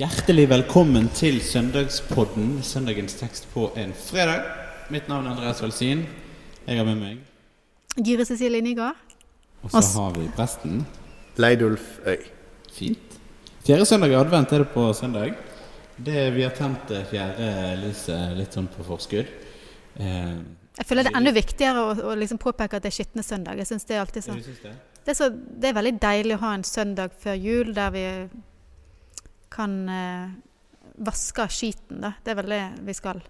Hjertelig velkommen til søndagspodden, søndagens tekst på en fredag. Mitt navn er Andreas Velsin. Jeg har med meg Gire Cecilie Nygaard. Og så har vi presten. Leidulf Øy. Fint. Fjerde søndag i advent er det på søndag. Det Vi har tent det fjerde lyset litt sånn på forskudd. Eh, Jeg føler det er enda viktigere å, å liksom påpeke at det er skitne søndag. Jeg synes Det er alltid sånn. det? Det så, det er veldig deilig å ha en søndag før jul der vi kan eh, vaske skiten. Da. Det er vel det vi skal.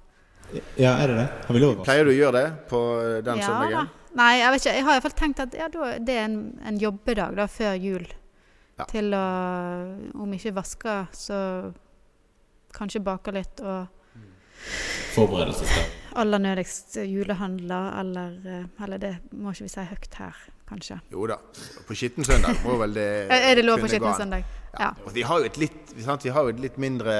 Ja, er det det? Har vi lov? å Pleier du å gjøre det på den Ja, søndagen? da. Nei, jeg vet ikke. Jeg har iallfall tenkt at ja, da, det er en, en jobbedag da, før jul. Ja. Til å Om ikke vaske, så kanskje bake litt og Forberedelsesdag. aller nødigst julehandler eller eh, Eller det må ikke vi si høyt her, kanskje. Jo da. På skitten søndag må vel det Er det lov på skitten søndag? Ja. Og vi har jo et litt, sant? vi har jo et litt mindre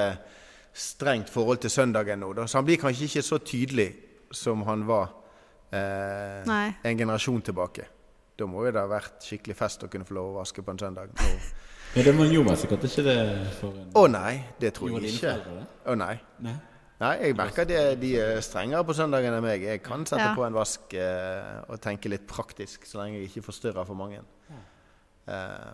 strengt forhold til søndagen nå, da. så han blir kanskje ikke så tydelig som han var eh, en generasjon tilbake. Da må jo det ha vært skikkelig fest å kunne få lov å vaske på en søndag. Nå- Ja, det man gjorde sikkert ikke det for en Å nei, det tror jeg ikke. Å nei. Nei. Nei, jeg merker det, de er strengere på søndagen enn meg. Jeg kan sette Ja. på en vask eh, og tenke litt praktisk, så lenge jeg ikke forstyrrer for mange. Eh,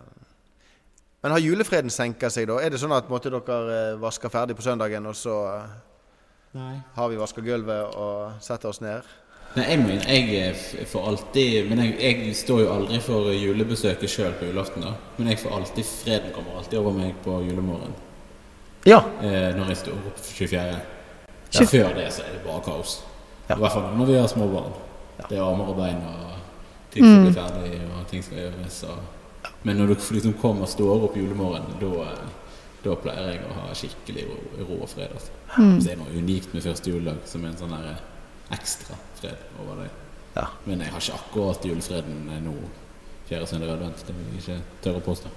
men har julefreden senka seg, da? Er det sånn at måtte dere eh, vasker ferdig på søndagen, og så eh, Nei. har vi vaska gulvet og setter oss ned? Nei, jeg, mener, jeg er får alltid Men jeg, jeg står jo aldri for julebesøket sjøl på julaften. da Men jeg får alltid freden kommer alltid over meg på julemorgen. Ja. Eh, når jeg står opp 24. Ja, før det så er det bare kaos. Ja. I hvert fall når vi har små barn. Det er armer og bein, og ting skal bli ferdig, og ting skal gjøres. Og... Men når du liksom kommer og står opp julemorgen, da, eh, da pleier jeg å ha skikkelig ro, ro og fred. Altså. Så det er noe unikt med første juledag, som er en sånn der, eh, ekstra fred over deg. Ja. Men jeg har ikke akkurat julefreden eh, nå, fjerde søndag advent. Det vil jeg ikke tørre å påstå.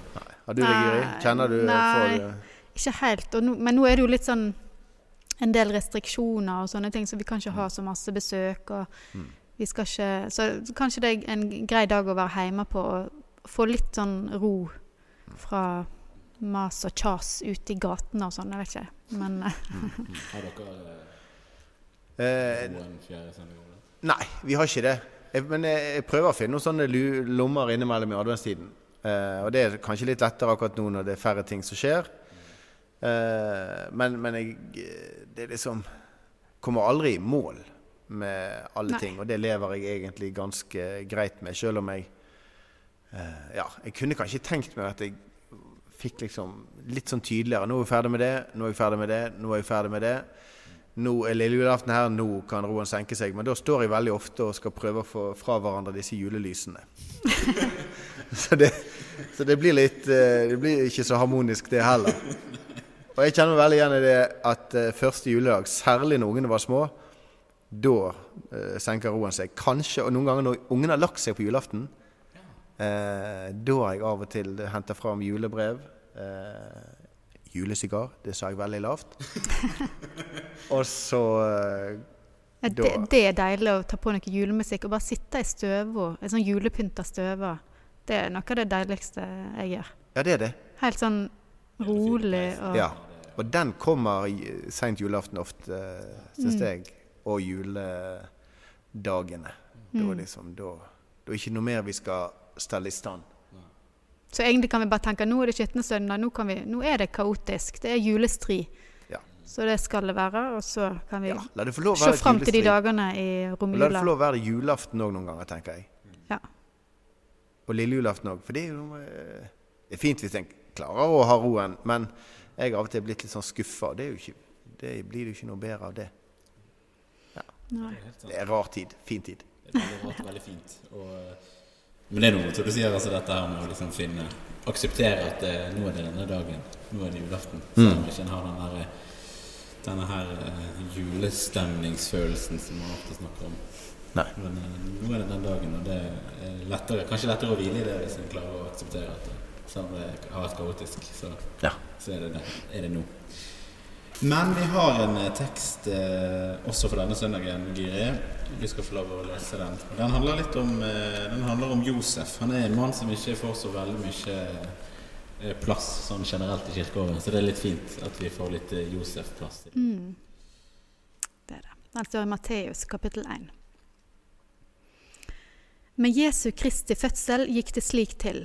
Har du det? Kjenner du Nei. for, Ikke helt. Og nå, men nå er det jo litt sånn en del restriksjoner og sånne ting, så vi kan ikke ha så masse besøk. Og vi skal ikke, så kanskje det er en grei dag å være hjemme på og få litt sånn ro fra mas og kjas ute i gatene og sånn. Jeg vet ikke. Men eh, Har dere eh, noen fjerde sending? Nei, vi har ikke det. Jeg, men jeg, jeg prøver å finne noen sånne lommer innimellom i adventstiden. Eh, og det er kanskje litt lettere akkurat nå når det er færre ting som skjer. Eh, men men jeg, det er liksom Kommer aldri i mål med alle Nei. ting. Og det lever jeg egentlig ganske greit med, selv om jeg eh, Ja, jeg kunne kanskje tenkt meg at jeg fikk liksom litt sånn tydeligere. Nå er jeg ferdig med det, nå er jeg ferdig med det, nå er jeg ferdig med det. Nå er lille julaften her, nå kan roen senke seg. Men da står jeg veldig ofte og skal prøve å få fra hverandre disse julelysene. så, det, så det blir litt eh, Det blir ikke så harmonisk, det heller. Og jeg kjenner meg veldig igjen i det at eh, første juledag, særlig når ungene var små, da eh, senker roen seg. Kanskje, og noen ganger når ungene har lagt seg på julaften, eh, da har jeg av og til henta fram julebrev. Eh, julesigar, det sa jeg veldig lavt. og så eh, det, det er deilig å ta på noe julemusikk og bare sitte i støva. En sånn julepynta støva. Det er noe av det deiligste jeg gjør. Ja, det er det. Helt sånn rolig og Ja. Og den kommer i- seint julaften ofte, syns Mm. jeg. Og juledagene. Da Mm. er liksom, da, da er ikke noe mer vi skal stelle i stand. Så egentlig kan vi bare tenke nå er det skitne søndag, nå, kan vi, nå er det kaotisk. Det er julestri. Ja. Så det skal det være. Og så kan vi Ja, se fram til de dagene i romjula. La det få lov å være julaften òg noen ganger, tenker jeg. Ja. Og lille julaften òg. For det er jo noe eh, Det er fint hvis en klarer å ha roen, men jeg har av og til blitt litt sånn skuffa. Det, ikke, det blir jo ikke noe bedre av det. Ja. Det er rar tid. Fin tid. Det er veldig rart veldig fint. Og, eh, men det er noe som du sier, altså dette her med å liksom finne Akseptere at det, nå er det denne dagen. Nå er det julaften. Selv om ikke en har den der, eh, denne her eh, julestemningsfølelsen som man ofte snakker om. Nei. Men eh, nå er det den dagen, og det er lettere, kanskje lettere å hvile i det hvis en klarer å akseptere at det, selv om det har vært kaotisk, så, Ja. så er, det det, er det nå. Men vi har en eh, tekst eh, også for denne søndagen, Giri. Du skal få lov å lese den. Den handler litt om, eh, den handler om Josef. Han er en mann som ikke får så veldig mye eh, plass sånn generelt i kirkeåret. Så det er litt fint at vi får litt eh, Josef-plass. Mm. Det er det. Den står i Matteus kapittel 1. Med Jesu Kristi fødsel gikk det slik til.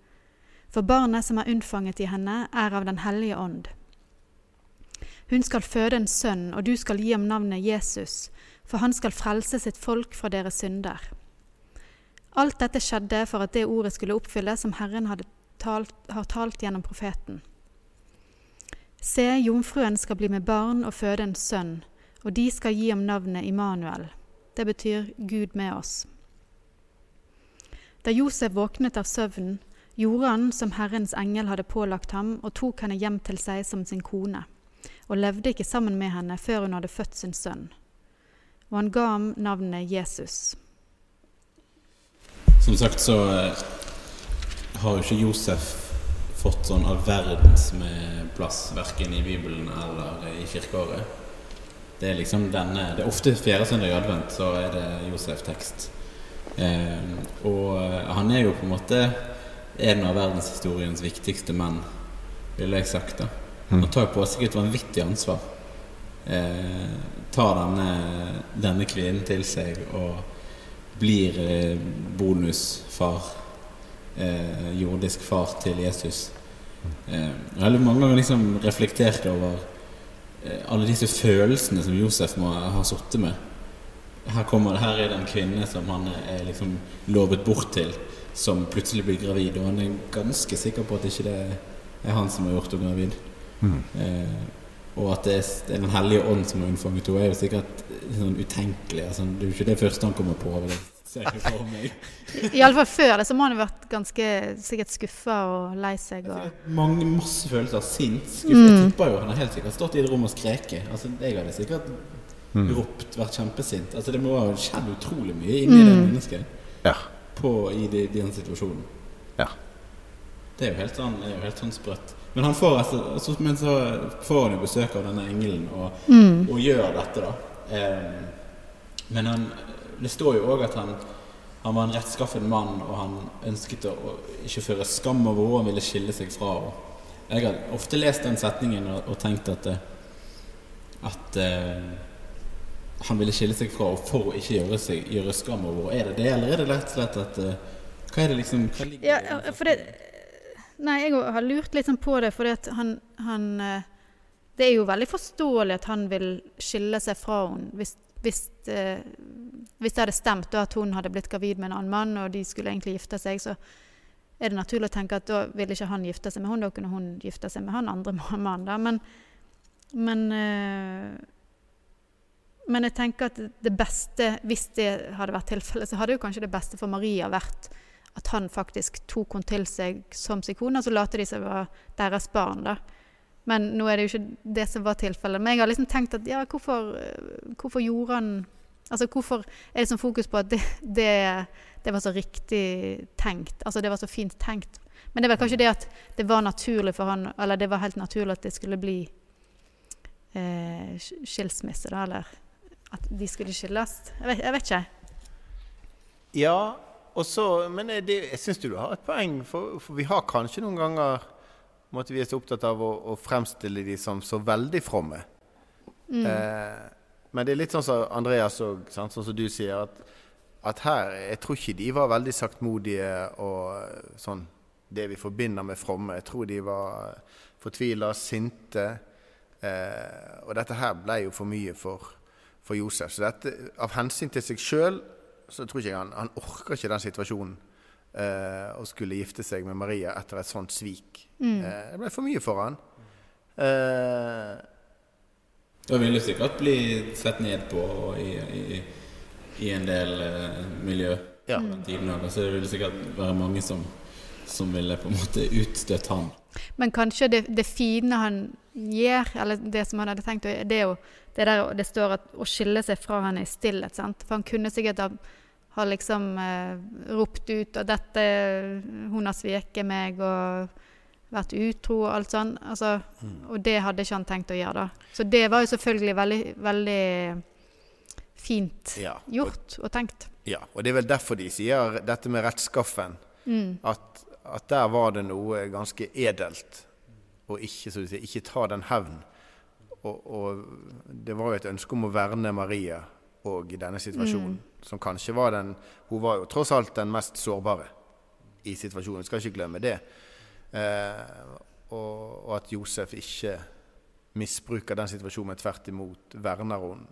For barnet som er unnfanget i henne, er av Den hellige ånd. Hun skal føde en sønn, og du skal gi ham navnet Jesus, for han skal frelse sitt folk fra deres synder. Alt dette skjedde for at det ordet skulle oppfylles som Herren talt, har talt gjennom profeten. Se, jomfruen skal bli med barn og føde en sønn, og de skal gi ham navnet Immanuel. Det betyr Gud med oss. Da Josef våknet av søvnen, gjorde han som Herrens engel hadde pålagt ham, og tok henne hjem til seg som sin kone, og levde ikke sammen med henne før hun hadde født sin sønn. Og han ga ham navnet Jesus. Som sagt så eh, har jo ikke Josef fått sånn all verdens med plass, verken i Bibelen eller i kirkeåret. Det er liksom denne Det er ofte fjerde søndag i advent, så er det Josef-tekst. Eh, og han er jo på en måte en av verdenshistoriens viktigste menn, ville jeg sagt. da Han tar på seg et vanvittig ansvar. Eh, tar denne, denne kvinnen til seg og blir eh, bonusfar, eh, jordisk far til Jesus. Eh, jeg har mange ganger liksom reflektert over eh, alle disse følelsene som Josef må ha sittet med. Her, kommer, her er det en kvinne som han er liksom lovet bort til, som plutselig blir gravid. Og han er ganske sikker på at ikke det er han som har gjort henne gravid. Mm. Eh, og at det er, Den hellige ånd som har unnfanget henne, er jo sikkert sånn utenkelig. Altså, det er jo ikke det første han kommer på. Meg. Iallfall før det så må han ha vært ganske sikkert skuffa og lei seg. Og... Mange, masse følelser. Sint. Skuffa. Mm. Jeg tipper jo han har helt sikkert stått i et rom og skreket. Altså, jeg hadde sikkert mm. ropt, vært kjempesint. Altså, det må ha skjedd utrolig mye inni mm. det mennesket ja. På, i, de, den situasjonen. Ja. Det er jo helt sånn, er jo helt sånn sprøtt. Men, han får, altså, altså, men så får han jo besøk av denne engelen og, mm. og gjør dette, da. Eh, men han, det står jo òg at han, han, var en rettskaffen mann, og han ønsket å, å ikke føre skam over henne, han ville skille seg fra henne. Jeg har ofte lest den setningen og, og tenkt at, at eh, han ville skille seg fra for å ikke gjøre, seg, gjøre skam over. Er det det, eller er det rett og slett at eh, Hva er det liksom hva ligger ja, for det Nei, jeg har lurt litt sånn på det, fordi at han, han, eh, Det er jo veldig forståelig at han vil skille seg fra henne. Hvis, hvis, eh, hvis det hadde stemt at hun hadde blitt gravid med en annen mann, og de skulle egentlig gifte seg, så er det naturlig å tenke at da ville ikke han gifte seg med henne, da kunne hun gifte seg med han andre mannen. Men, men, eh, men jeg tenker at det beste, hvis det hadde vært tilfellet, så hadde jo kanskje det beste for Maria vært at han faktisk tok henne til seg som sin kone, og så later de seg være deres barn. da. Men nå er det jo ikke det som var tilfellet. Men jeg har liksom tenkt at ja, hvorfor, hvorfor gjorde han Altså hvorfor er det sånn fokus på at det, det, det, var så riktig tenkt? Altså det var så fint tenkt. Men det var kanskje det at det var naturlig for han, eller det var helt naturlig at det skulle bli eh, skilsmisse, da, eller at de skulle skyldes. Jeg vet, jeg vet ikke. Ja, så, men det, jeg syns du har et poeng, for, for, vi har kanskje noen ganger måtte vi er så opptatt av å, å fremstille de som så veldig fromme. Mm. Eh, men det er litt sånn som Andreas og sånn som du sier, at, at, her Jeg tror ikke de var veldig saktmodige og sånn det vi forbinder med fromme. Jeg tror de var fortvila, sinte. Eh, og dette her ble jo for mye for, for Josef. Så dette, av hensyn til seg sjøl så tror ikke jeg han, han orker ikke den situasjonen. Eh, å skulle gifte seg med Maria etter et sånt svik. Mm. Eh, det ble for mye for han. Eh, da vil det sikkert bli sett ned på i, i, i en del uh, miljø. Ja. Tiden, altså, det vil sikkert være mange som, som ville på en måte utstøtt han. Men kanskje det, det fine han gjør, eller det som han hadde tenkt å gjøre, det er jo det der det står at å skille seg fra henne i stillhet. sant? For han kunne sikkert ha, ha liksom eh, ropt ut og dette Hun har sveket meg og vært utro og alt sånn. Altså, Og det hadde ikke han tenkt å gjøre, da. Så det var jo selvfølgelig veldig, veldig fint Ja. Og, gjort og tenkt. ja. og det er vel derfor de sier dette med rettskaffen. Mm. At, at der var det noe ganske edelt. Og ikke, så du sier, ikke ta den hevn. Og, og det var jo et ønske om å verne Maria og i denne situasjonen. Som kanskje var den Hun var jo tross alt den mest sårbare i situasjonen. Vi skal ikke glemme det. Eh, og, og at Josef ikke misbruker den situasjonen, men tvert imot verner hun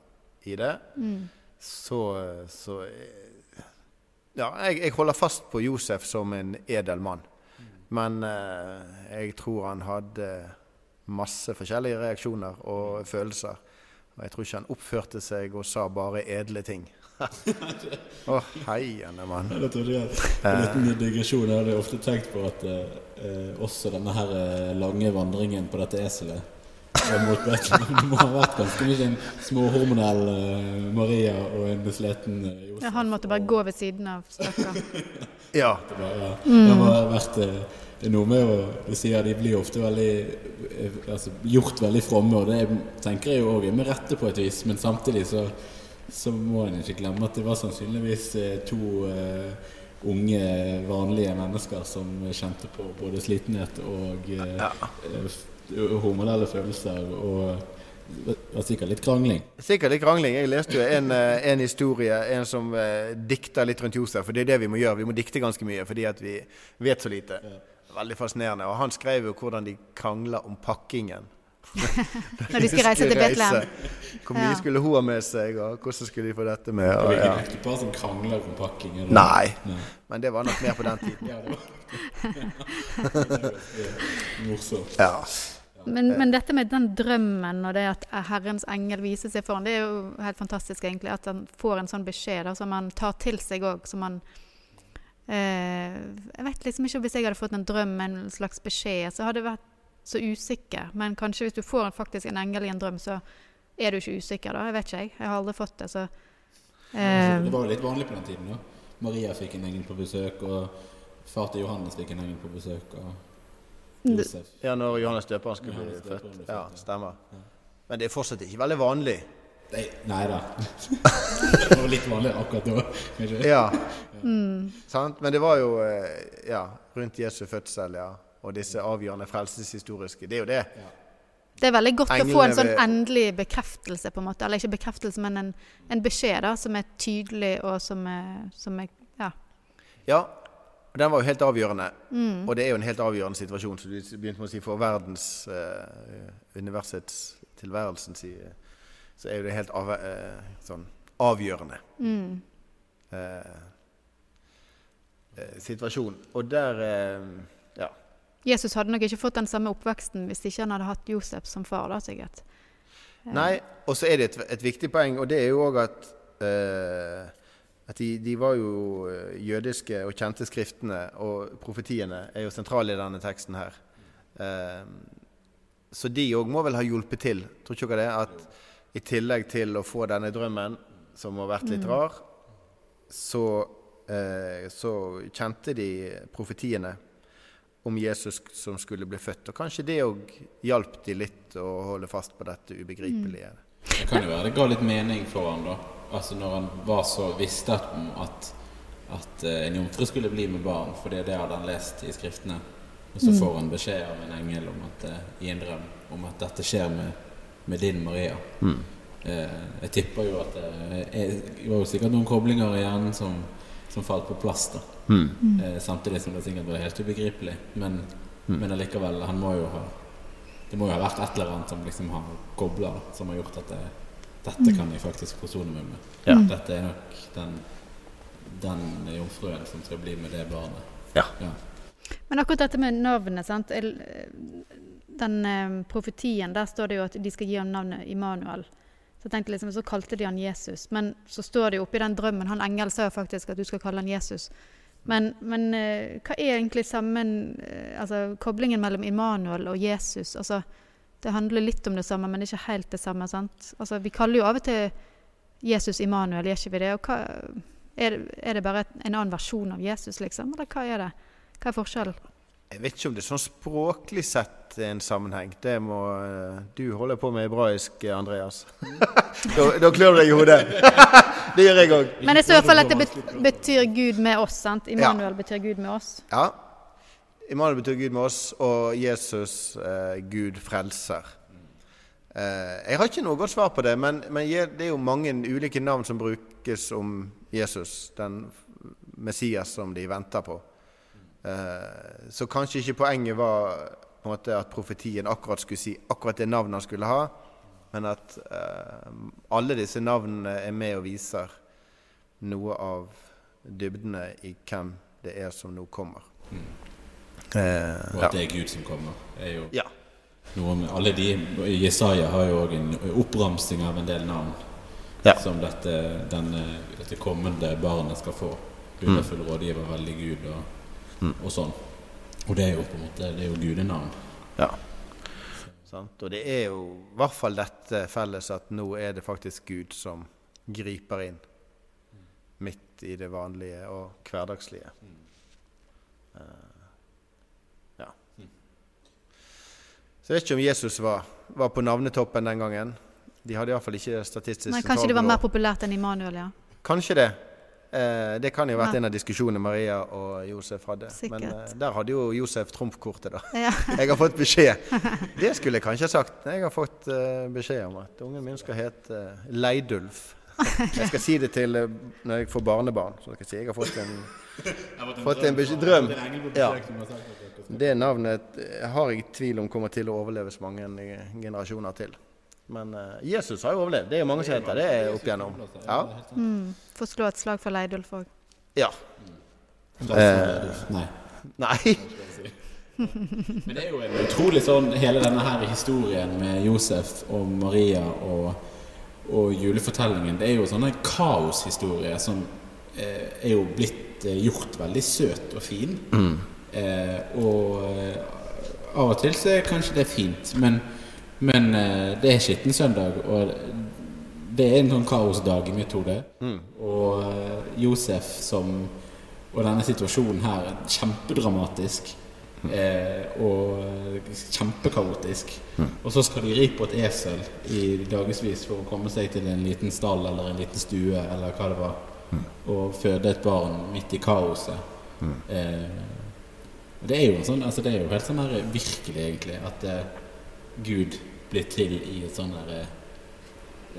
i det. Mm. Så, så eh, Ja, jeg, jeg holder fast på Josef som en edel mann. Men eh, jeg tror han hadde masse forskjellige reaksjoner og følelser. Og jeg tror ikke han oppførte seg og sa bare edle ting. Å, heiende mann. Ja, det trodde jeg. En liten digresjon. Jeg hadde ofte tenkt på at eh, eh, også denne her eh, lange vandringen på dette eselet eh, mot det må ha vært ganske mye en småhormonell uh, Maria og en besleten uh, Josef. Ja, han måtte bare gå ved siden av, stakkar. Ja. Det, var, ja. det må ha vært er noe med å Du sier de blir ofte veldig altså, gjort veldig fromme, og det tenker jeg jo òg er med rette på et vis, men samtidig så, så må en ikke glemme at det var sannsynligvis to uh, unge, vanlige mennesker som kjente på både slitenhet og uh, Ja. Eh, hormonelle følelser, og var sikkert litt krangling. Sikkert litt krangling. Jeg leste jo en, eh, en historie, en som eh, dikter litt rundt Josef. For det er det vi må gjøre. Vi må dikte ganske mye fordi at vi vet så lite. Veldig fascinerende. Og han skrev jo hvordan de krangla om pakkingen. Når de skal reise til Betlehem. Hvor mye Ja. skulle hun ha med seg, og hvordan skulle de få dette med? Det ja. Det er ikke bare som krangler om pakking? Nei, Nei. men det var nok mer på den tiden. Ja, det var det. var morsomt. Ja. Men, men dette med den drømmen og det at Herrens engel viser seg for ham, det er jo helt fantastisk, egentlig. At han får en sånn beskjed da, som han tar til seg òg, som han eh, Jeg vet liksom ikke hvis jeg hadde fått en drøm en slags beskjed, så hadde jeg vært så usikker. Men kanskje hvis du får en, faktisk en engel i en drøm, så er du ikke usikker, da. Jeg vet ikke, jeg. Jeg har aldri fått det, så eh, Det var jo litt vanlig på den tiden. da. Maria fikk en engel på besøk, og far til Johannes fikk en engel på besøk. Og Josef. ja, når Johannes døperen skulle Johannes bli døperen født. ble født, Ja, ja. stemmer. Men det er fortsatt ikke veldig vanlig. Nei, nei da. det var litt vanlig akkurat da. kanskje. Ja, mm, sant? Men det var jo eh, ja, rundt Jesu fødsel, ja. Og disse avgjørende frelseshistoriske. Det er jo det. Det er veldig godt å få en Englene sånn ved- endelig bekreftelse, på en måte. Eller ikke bekreftelse, men en, en beskjed da, som er tydelig, og som er, som er Ja. Den var jo helt avgjørende. Mm. Og det er jo en helt avgjørende situasjon, som du begynte med å si, for verdens, eh, universets, tilværelsen, si, så er jo det helt av, eh, sånn avgjørende Mm. eh, eh, situasjon. Og der eh, Ja. Jesus hadde nok ikke fått den samme oppveksten hvis ikke han hadde hatt Josef som far, da, sikkert. Nei, og så er det et, et viktig poeng, og det er jo òg at eh, at de, de var jo eh, jødiske og kjente skriftene, og profetiene er jo sentrale i denne teksten her. Eh, så de òg må vel ha hjulpet til, tror ikke dere det? At i tillegg til å få denne drømmen, som har vært litt rar, så, eh, så kjente de profetiene om Jesus som skulle bli født. Og kanskje det òg hjalp de litt å holde fast på dette ubegripelige. Det kan jo være det ga litt mening for han da. Altså Når han var så visste at, at, at eh, en jomfru skulle bli med barn, for det, det hadde han lest i skriftene. Og så får han beskjed av en engel om at, eh, i en drøm om at dette skjer med, med din Maria. Eh, jeg tipper jo at det er, det var jo sikkert noen koblinger i hjernen som, som falt på plass. da eh, Samtidig som det sikkert var helt ubegripelig. Men, men allikevel, han må jo ha det må jo ha vært et eller annet som liksom har kobla, som har gjort at det, dette kan jeg faktisk forsone meg med. Ja. Dette er nok den, den jomfruen som skal bli med det barnet. Ja. Ja. Men akkurat dette med navnet, sant? Den eh, profetien, der står det jo at de skal gi ham navnet Immanuel. Så jeg tenkte liksom, så kalte de han Jesus. Men så står det jo oppi den drømmen, han engel sa jo faktisk at du skal kalle han Jesus. Men, men eh, hva er egentlig sammen eh, Altså koblingen mellom Immanuel og Jesus? Altså, det handler litt om det samme, men ikke helt det samme. sant? Altså, Vi kaller jo av og til Jesus Immanuel, gjør ikke vi det? Og hva, er, det- er det bare en annen versjon av Jesus, liksom? Eller hva er det? Hva er forskjellen? Jeg vet ikke om det er sånn språklig sett er en sammenheng. Det må eh, Du holder på med hebraisk, Andreas. da, da klør du deg i hodet. Det gjør jeg òg. Men jeg så i hvert fall at det betyr Gud med oss. sant? Immanuel betyr Gud med oss. Ja. Immanuel betyr Gud med oss, og Jesus eh, Gud frelser. Eh, jeg har ikke noe godt svar på det, men, men det er jo mange ulike navn som brukes om Jesus, den Messias som de venter på. Eh, så kanskje ikke poenget var måte at profetien akkurat skulle si akkurat det navnet han skulle ha, men at eh, alle disse navnene er med og viser noe av dybdene i hvem det er som nå kommer. Eh, Og ja. at det er Gud som kommer. er jo ja. noe med alle de Jesaja har jo òg en oppramsing av en del navn Ja. som dette, denne, dette kommende barnet skal få. Gudefull rådgiver, veldig Gud og, og sånn. Og det er jo på en måte Det er jo gudenavn. ja. Sant? Og det er jo i hvert fall dette felles at nå er det faktisk Gud som griper inn midt i det vanlige og hverdagslige. Uh, ja. Så jeg vet ikke om Jesus var, var på navnetoppen den gangen. De hadde iallfall ikke statistisk Nei, Kanskje det var mer populært enn Immanuel, ja. Kanskje det. Eh, det kan jo ha vært Ja. en av diskusjonene Maria og Josef hadde. Sikkert. Men eh, der hadde jo Josef trumfkortet, da. ja. Jeg har fått beskjed. Det skulle jeg kanskje ha sagt. Jeg har fått eh, beskjed om at ungen min skal hete eh, Leidulf. Jeg skal si det til eh, når jeg får barnebarn. Så skal jeg si jeg har fått en, fått en drøm. Ja. Det navnet har jeg tvil om kommer til å overleves mange generasjoner til. Men uh, Jesus har jo overlevd. Det er jo mange som heter det er opp igjennom. Ja. Mm. Få slå et slag for Leidulf òg. ja. Nei. Nei. Men det er jo en utrolig sånn Hele denne her historien med Josef og Maria og, og julefortellingen, det er jo sånne kaoshistorier som eh, er jo blitt eh, gjort veldig søt og fin. Eh, og eh, av og til så er kanskje det fint, men, men eh, det er skitten søndag, og det er en sånn kaosdag i mitt hode. Og eh, Josef som Og denne situasjonen her er kjempedramatisk. Eh, og kjempekaotisk. kjempekaotisk. Og så skal de ri på et esel i dagevis for å komme seg til en liten stall eller en liten stue eller hva det var. Og føde et barn midt i kaoset. Eh, det er jo sånn, altså det er jo helt sånn her virkelig, egentlig, at eh, Gud blir til i et sånn derre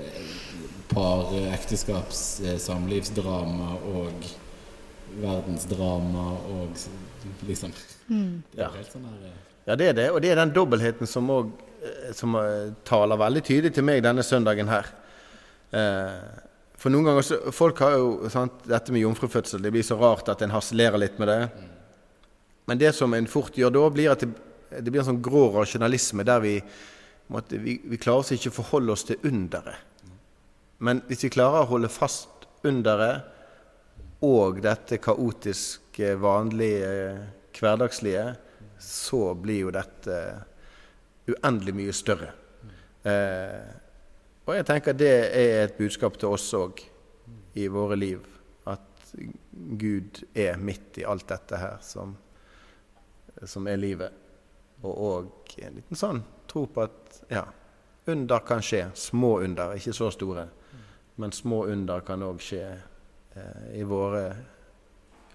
eh, par ekteskaps samlivsdrama og verdensdrama og liksom liksom Det er helt sånn her eh, Ja, det er det. Og det er den dobbeltheten som òg som eh, taler veldig tydelig til meg denne søndagen her. Eh, for noen ganger så Folk har jo sant, dette med jomfrufødsel. Det blir så rart at en harselerer litt med det. Men det som en fort gjør da, blir at det, det blir en sånn grå rasjonalisme der vi, på at vi, vi klarer oss ikke å forholde oss til underet. Men hvis vi klarer å holde fast underet og dette kaotiske, vanlige, hverdagslige, så blir jo dette uendelig mye større. Eh, og jeg tenker det er et budskap til oss òg i våre liv. At Gud er midt i alt dette her som, som er livet. Og òg en liten sånn tro på at ja, under kan skje. Små under, ikke så store. Men små under kan òg skje eh, i våre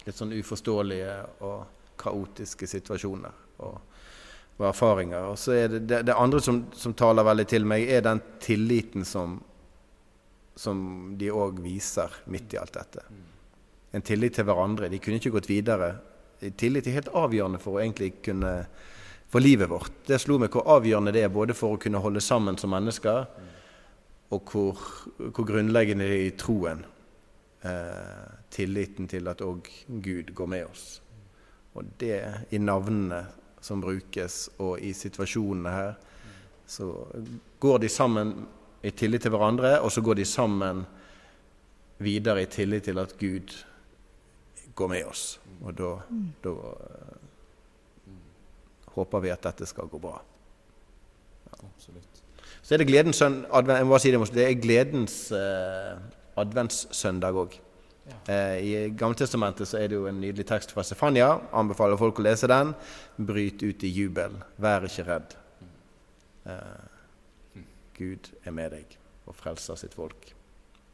litt sånn uforståelige og kaotiske situasjoner og, og erfaringer. Og så er det, det, det andre som, som taler veldig til meg, er den tilliten som, som de òg viser midt i alt dette. En tillit til hverandre. De kunne ikke gått videre. Tillit er helt avgjørende for å egentlig kunne for livet vårt. Det slo meg hvor avgjørende det er både for å kunne holde sammen som mennesker, og hvor, hvor grunnleggende det er i troen. Eh, tilliten til at òg Gud går med oss. Og det i navnene som brukes, og i situasjonene her, så går de sammen i tillit til hverandre, og så går de sammen videre i tillit til at Gud går med oss. Og da, da håper vi at dette skal gå bra. Absolutt. Så er det gledens si det, det er gledens eh, adventssøndag òg. Eh, I Gammeltestamentet så er det jo en nydelig tekst fra Stefania. Anbefaler folk å lese den. Bryt ut i jubel, vær ikke redd. Eh, Gud er med deg og frelser sitt folk.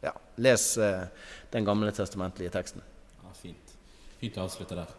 Ja, Les eh, den gamle testamentlige teksten. Ja, fint. Fint å avslutte der.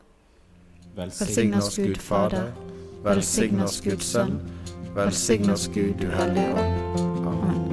Velsign oss Gud Fader, velsign oss Guds Sønn, velsign oss Gud du Hellige Ånd. Amen.